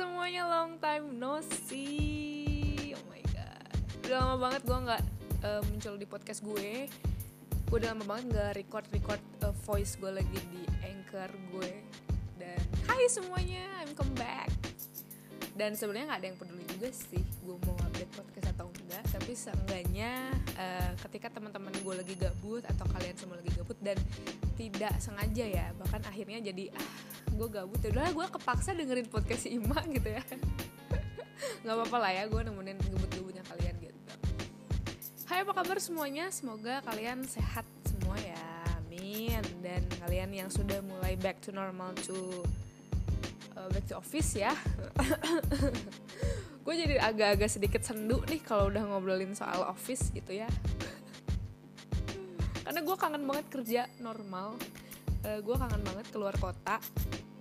semuanya long time no see. Oh my god. Udah lama banget gue gak uh, muncul di podcast gue. Gue udah lama banget gak record-record uh, voice gue lagi di anchor gue. Dan hai semuanya, I'm come back. Dan sebenarnya gak ada yang peduli juga sih Gue mau update podcast atau enggak. Tapi seenggaknya uh, ketika teman-teman gue lagi gabut Atau kalian semua lagi gabut Dan tidak sengaja ya Bahkan akhirnya jadi ah gue gabut ya. Udah gue kepaksa dengerin podcast si Ima gitu ya. Nggak apa-apa lah ya gue nemenin gebut-gebutnya kalian gitu. Hai apa kabar semuanya? Semoga kalian sehat semua ya. Amin. Dan kalian yang sudah mulai back to normal to uh, back to office ya. Gue jadi agak-agak sedikit sendu nih kalau udah ngobrolin soal office gitu ya. Karena gue kangen banget kerja normal. Uh, gue kangen banget keluar kota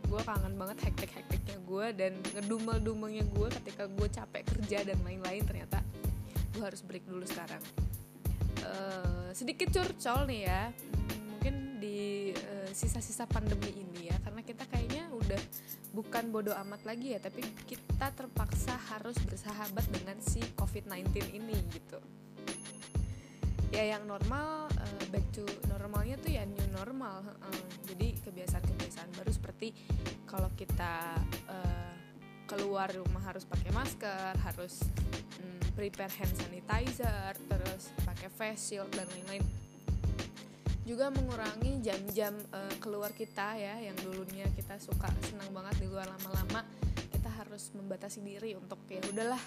gue kangen banget hektik-hektiknya gue dan ngedumel-dumelnya gue ketika gue capek kerja dan lain-lain ternyata gue harus break dulu sekarang. Uh, sedikit curcol nih ya mungkin di uh, sisa-sisa pandemi ini ya karena kita kayaknya udah bukan bodoh amat lagi ya tapi kita terpaksa harus bersahabat dengan si covid-19 ini gitu. Ya yang normal uh, back to normalnya tuh ya new normal uh, jadi kebiasaan-kebiasaan baru seperti kalau kita uh, keluar rumah harus pakai masker harus um, prepare hand sanitizer terus pakai face shield dan lain-lain. Juga mengurangi jam-jam uh, keluar kita ya yang dulunya kita suka senang banget di luar lama-lama kita harus membatasi diri untuk ya udahlah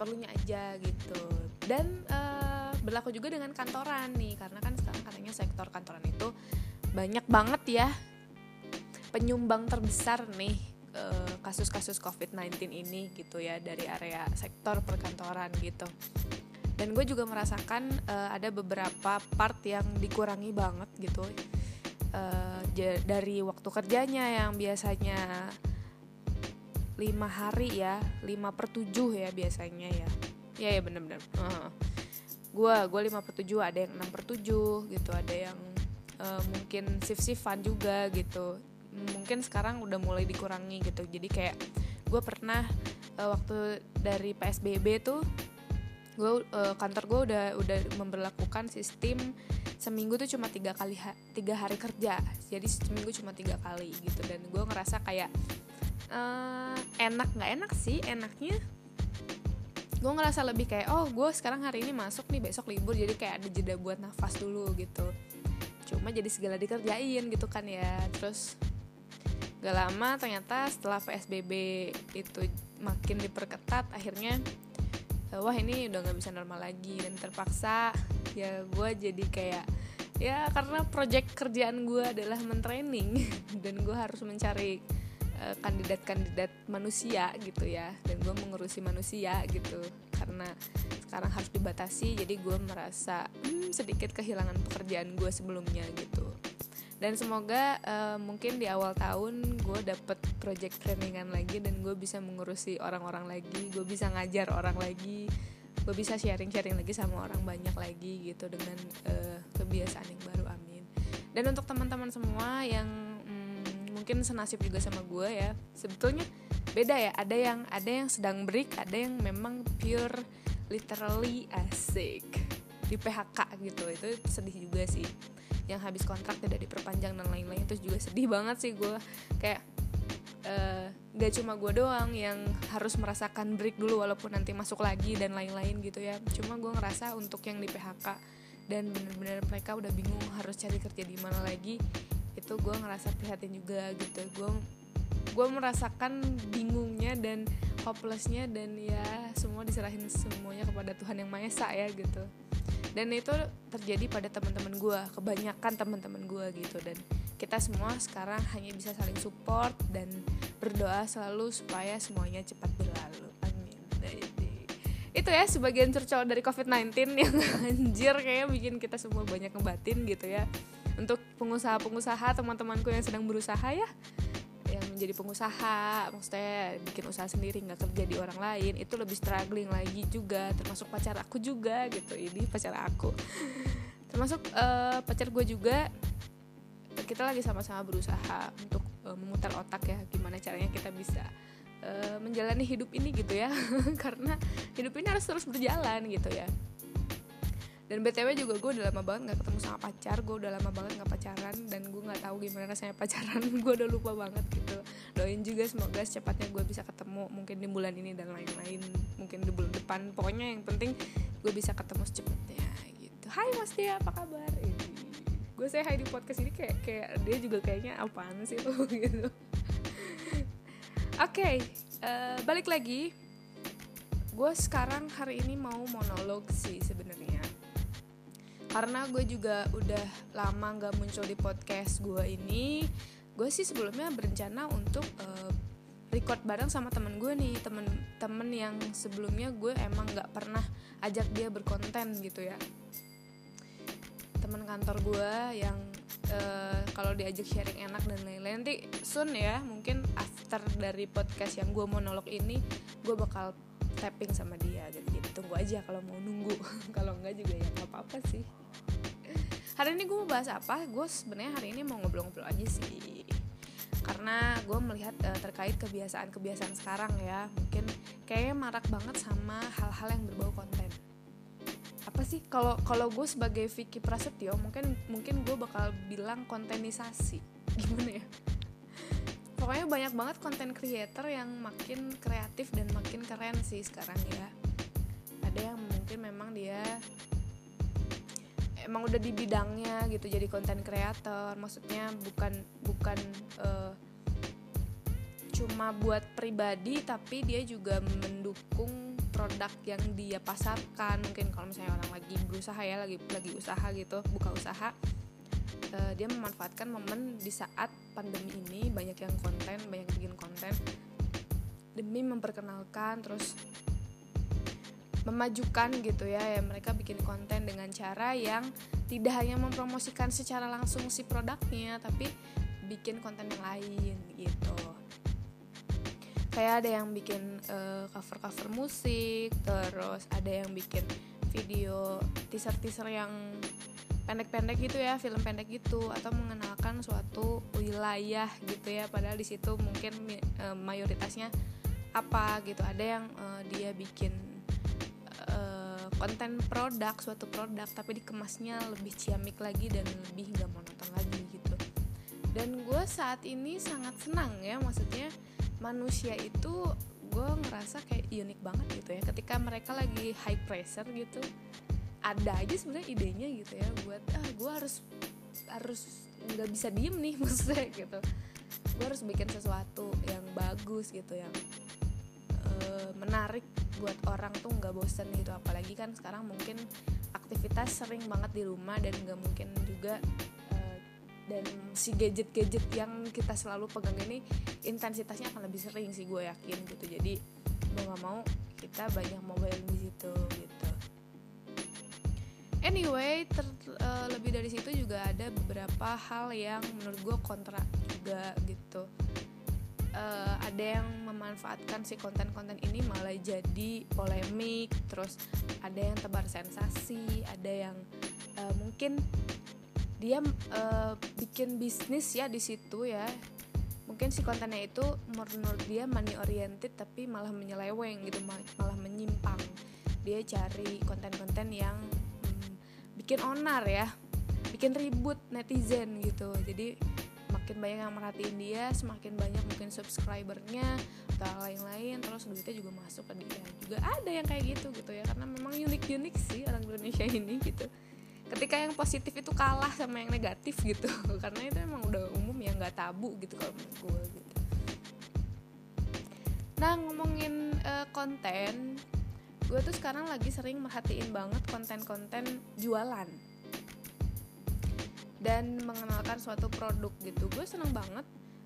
perlunya aja gitu. Dan uh, berlaku juga dengan kantoran nih karena kan sekarang katanya sektor kantoran itu banyak banget ya penyumbang terbesar nih eh, kasus-kasus COVID-19 ini gitu ya dari area sektor perkantoran gitu. Dan gue juga merasakan uh, ada beberapa part yang dikurangi banget gitu uh, dari waktu kerjanya yang biasanya lima hari ya lima per tujuh ya biasanya ya. Ya ya bener-bener. Uh, gue gue lima per tujuh ada yang enam per tujuh gitu ada yang uh, mungkin shift shiftan juga gitu. Mungkin sekarang udah mulai dikurangi gitu. Jadi kayak gue pernah uh, waktu dari psbb tuh gue uh, kantor gue udah udah memperlakukan sistem seminggu tuh cuma tiga kali ha tiga hari kerja. Jadi seminggu cuma tiga kali gitu. Dan gue ngerasa kayak uh, enak nggak enak sih enaknya gue ngerasa lebih kayak oh gue sekarang hari ini masuk nih besok libur jadi kayak ada jeda buat nafas dulu gitu. Cuma jadi segala dikerjain gitu kan ya. Terus gak lama ternyata setelah psbb itu makin diperketat akhirnya eh, wah ini udah nggak bisa normal lagi dan terpaksa ya gue jadi kayak ya karena project kerjaan gue adalah mentraining dan gue harus mencari Eh, kandidat-kandidat manusia gitu ya. Dan gue mengurusi manusia gitu. Karena sekarang harus dibatasi jadi gue merasa hmm, sedikit kehilangan pekerjaan gue sebelumnya gitu. Dan semoga uh, mungkin di awal tahun gue dapet project trainingan lagi dan gue bisa mengurusi orang-orang lagi gue bisa ngajar orang lagi gue bisa sharing-sharing lagi sama orang banyak lagi gitu dengan uh, kebiasaan yang baru amin. Dan untuk teman-teman semua yang mungkin senasib juga sama gue ya. Sebetulnya beda ya ada yang ada yang sedang break ada yang memang pure literally asik. Di PHK gitu itu sedih juga sih. Yang habis kontrak tidak diperpanjang dan lain-lain itu juga sedih banget sih gue kayak uh, gak cuma gue doang yang harus merasakan break dulu walaupun nanti masuk lagi dan lain-lain gitu ya. Cuma gue ngerasa untuk yang di PHK dan bener-bener mereka udah bingung harus cari kerja di mana lagi itu gue ngerasa prihatin juga gitu. Gue gue merasakan bingungnya dan hopelessnya dan ya semua diserahin semuanya kepada Tuhan yang Maha Esa ya gitu. Dan itu terjadi pada teman-teman gue kebanyakan teman-teman gue gitu. Dan kita semua sekarang hanya bisa saling support dan berdoa selalu supaya semuanya cepat berlalu. Amin itu ya sebagian curcol dari COVID-19 yang anjir kayak bikin kita semua banyak ngebatin gitu ya. Untuk pengusaha-pengusaha teman-temanku yang sedang berusaha ya. Yang menjadi pengusaha maksudnya bikin usaha sendiri nggak kerja di orang lain itu lebih struggling lagi juga. Termasuk pacar aku juga gitu ini pacar aku. Termasuk uh, pacar gue juga kita lagi sama-sama berusaha untuk uh, memutar otak ya gimana caranya kita bisa uh, menjalani hidup ini gitu ya. Karena hidup ini harus terus berjalan gitu ya. Dan btw juga gue udah lama banget nggak ketemu sama pacar gue udah lama banget nggak pacaran dan gue nggak tahu gimana rasanya pacaran. Gue udah lupa banget gitu. Doain juga semoga secepatnya gue bisa ketemu mungkin di bulan ini dan lain-lain mungkin di bulan depan. Pokoknya yang penting gue bisa ketemu secepatnya gitu. Hai Mas Dia apa kabar? Ini gue saya hai di podcast ini kayak kayak dia juga kayaknya apaan sih lo gitu okay, uh, eh, balik lagi. Gue sekarang hari ini mau monolog sih sebenarnya. Karena gue juga udah lama nggak muncul di podcast gue ini. Gue sih sebelumnya berencana untuk uh, record bareng sama temen gue nih. Temen-temen yang sebelumnya gue emang nggak pernah ajak dia berkonten gitu ya. Temen kantor gue yang uh, kalau diajak sharing enak dan lain-lain nanti soon ya mungkin after dari podcast yang gue monolog ini gue bakal tapping sama dia. Gitu jadi tunggu aja kalau mau nunggu. Kalau enggak juga ya nggak apa-apa sih. Hari ini gue mau bahas apa? Gue sebenarnya hari ini mau ngobrol-ngobrol aja sih. Karena gue melihat uh, terkait kebiasaan-kebiasaan sekarang ya. Mungkin kayaknya marak banget sama hal-hal yang berbau konten. Apa sih? Kalau kalau gue sebagai Vicky Prasetyo mungkin mungkin gue bakal bilang kontenisasi. Gimana ya pokoknya banyak banget konten creator yang makin kreatif dan makin keren sih sekarang ya. Ada yang mungkin memang dia emang udah di bidangnya gitu jadi konten creator. Maksudnya bukan bukan uh, cuma buat pribadi tapi dia juga mendukung produk yang dia pasarkan. Mungkin kalau misalnya orang lagi berusaha ya lagi lagi usaha gitu buka usaha uh, dia memanfaatkan momen di saat pandemi ini banyak yang konten banyak yang bikin konten demi memperkenalkan terus memajukan gitu ya ya mereka bikin konten dengan cara yang tidak hanya mempromosikan secara langsung si produknya tapi bikin konten yang lain gitu. Kayak ada yang bikin uh, cover-cover musik terus ada yang bikin video teaser-teaser yang pendek-pendek gitu ya film pendek gitu atau mengenalkan suatu wilayah gitu ya padahal di situ mungkin e, mayoritasnya apa gitu. Ada yang e, dia bikin e, konten produk suatu produk tapi dikemasnya lebih ciamik lagi dan lebih nggak monoton lagi gitu. Dan gue saat ini sangat senang ya maksudnya manusia itu gue ngerasa kayak unik banget gitu ya. Ketika mereka lagi high pressure gitu ada aja sebenarnya idenya gitu ya buat ah gue harus harus nggak bisa diem nih maksudnya gitu. Gue harus bikin sesuatu yang bagus gitu yang uh, menarik buat orang tuh nggak bosen gitu. Apalagi kan sekarang mungkin aktivitas sering banget di rumah dan nggak mungkin juga uh, dan si gadget-gadget yang kita selalu pegang ini intensitasnya akan lebih sering sih gue yakin gitu. Jadi mau nggak mau kita banyak mobile di situ gitu anyway ter, uh, lebih dari situ juga ada beberapa hal yang menurut gue kontra juga gitu. Uh, ada yang memanfaatkan si konten-konten ini malah jadi polemik terus ada yang tebar sensasi ada yang uh, mungkin dia uh, bikin bisnis ya di situ ya. Mungkin si kontennya itu menurut dia money oriented tapi malah menyeleweng gitu malah menyimpang. Dia cari konten-konten yang bikin onar ya bikin ribut netizen gitu. Jadi makin banyak yang merhatiin dia semakin banyak mungkin subscribernya atau lain-lain terus duitnya juga masuk ke dia. Juga ada yang kayak gitu gitu ya karena memang unik-unik sih orang Indonesia ini gitu. Ketika yang positif itu kalah sama yang negatif gitu karena itu emang udah umum ya nggak tabu gitu kalau menurut gue gitu. Nah ngomongin uh, konten gue tuh sekarang lagi sering merhatiin banget konten-konten jualan. Dan mengenalkan suatu produk gitu. Gue seneng banget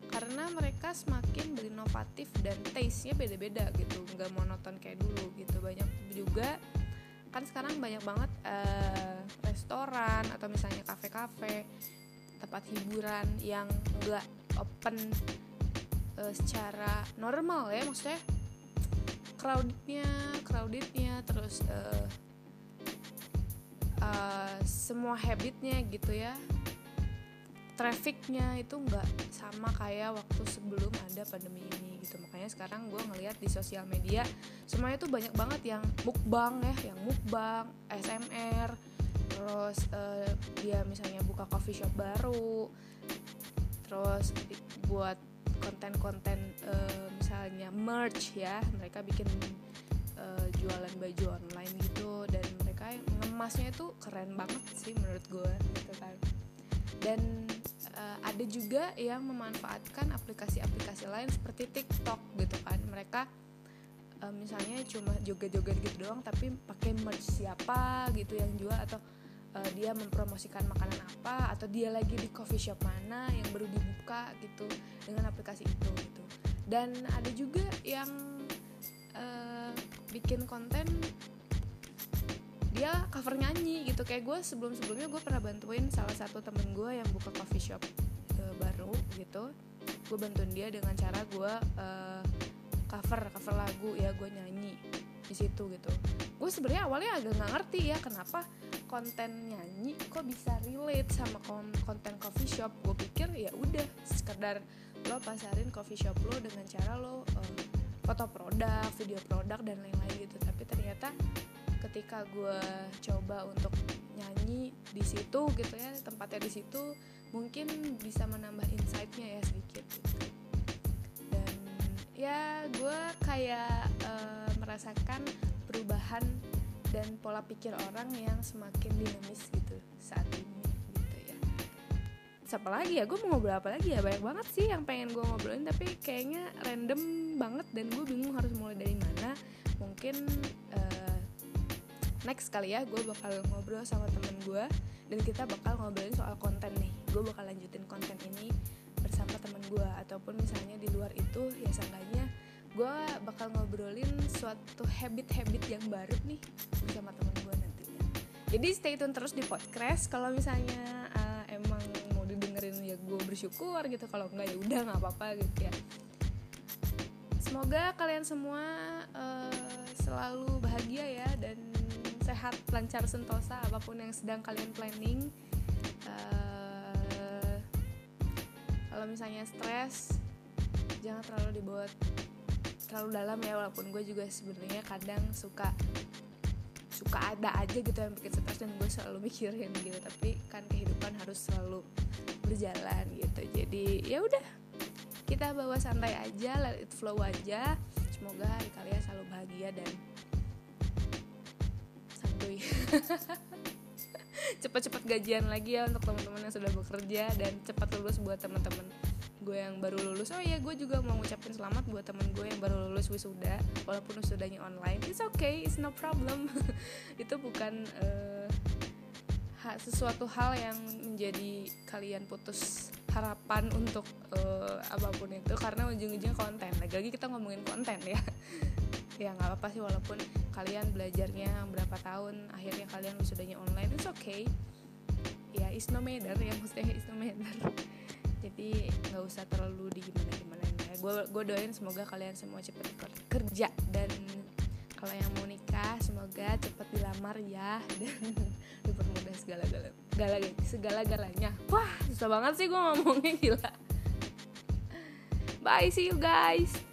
karena mereka semakin berinovatif dan taste-nya beda-beda gitu. Nggak monoton kayak dulu gitu. Banyak juga kan sekarang banyak banget uh, restoran atau misalnya kafe-kafe tempat hiburan yang nggak open uh, secara normal ya. Maksudnya crowdednya crowdednya terus uh, uh, semua habitnya gitu ya. Trafficnya itu nggak sama kayak waktu sebelum ada pandemi ini gitu. Makanya sekarang gue ngelihat di sosial media semuanya tuh banyak banget yang mukbang ya yang mukbang SMR terus uh, dia misalnya buka coffee shop baru terus buat konten-konten uh, misalnya merch ya mereka bikin uh, jualan baju online gitu dan mereka ngemasnya itu keren banget sih menurut gue gitu kan. Dan uh, ada juga yang memanfaatkan aplikasi-aplikasi lain seperti TikTok gitu kan. Mereka uh, misalnya cuma joget-joget gitu doang tapi pakai merch siapa gitu yang jual atau dia mempromosikan makanan apa atau dia lagi di coffee shop mana yang baru dibuka gitu dengan aplikasi itu gitu dan ada juga yang uh, bikin konten dia cover nyanyi gitu. Kayak gue sebelum sebelumnya gue pernah bantuin salah satu temen gue yang buka coffee shop uh, baru gitu. Gue bantuin dia dengan cara gue uh, cover cover lagu. Ya gue nyanyi di situ gitu. Gue sebenarnya awalnya agak nggak ngerti ya kenapa konten nyanyi kok bisa relate sama konten coffee shop. Gue pikir ya udah sekedar lo pasarin coffee shop lo dengan cara lo um, foto produk video produk dan lain-lain gitu. Tapi ternyata ketika gue coba untuk nyanyi di situ gitu ya tempatnya di situ mungkin bisa menambah insightnya ya sedikit gitu. Dan ya gue kayak uh, merasakan perubahan dan pola pikir orang yang semakin dinamis gitu siapa lagi ya? Gue mau ngobrol apa lagi ya? Banyak banget sih yang pengen gue ngobrolin tapi kayaknya random banget dan gue bingung harus mulai dari mana. Mungkin uh, next kali ya gue bakal ngobrol sama temen gue dan kita bakal ngobrolin soal konten nih. Gue bakal lanjutin konten ini bersama temen gue ataupun misalnya di luar itu ya seenggaknya gue bakal ngobrolin suatu habit-habit yang baru nih bersama temen gue nantinya. Jadi stay tune terus di podcast. Kalau misalnya didengerin ya gue bersyukur gitu. Kalau enggak ya udah nggak apa-apa gitu ya. Semoga kalian semua uh, selalu bahagia ya dan sehat lancar sentosa apa pun yang sedang kalian planning. Uh, kalau misalnya stres jangan terlalu dibawa terlalu dalam ya walaupun gue juga sebenarnya kadang suka suka ada aja gitu yang bikin stres dan gue selalu mikirin gitu. Tapi kan kehidupan harus selalu berjalan gitu. Jadi ya udah kita bawa santai aja let it flow aja. Semoga hari kalian selalu bahagia dan santuy. Cepat-cepat gajian lagi ya untuk teman-teman yang sudah bekerja dan cepat lulus buat teman-teman gue yang baru lulus. Oh iya gue juga mau ngucapin selamat buat temen gue yang baru lulus wisuda walaupun wisudanya online. It's okay it's no problem. Itu bukan uh, sesuatu hal yang menjadi kalian putus harapan untuk uh, apa pun itu karena ujung-ujungnya konten. Lagi-lagi kita ngomongin konten ya. Ya nggak apa-apa sih walaupun kalian belajarnya berapa tahun akhirnya kalian wisudanya online it's okay. Ya it's no matter ya maksudnya it's no matter. Jadi nggak usah terlalu di gimana gimana ya gue gue doain semoga kalian semua cepet kerja dan kalau yang mau nikah semoga cepet dilamar ya. Dan dipermudah segala gala segala galanya wah susah banget sih gue ngomongnya gila. Bye see you guys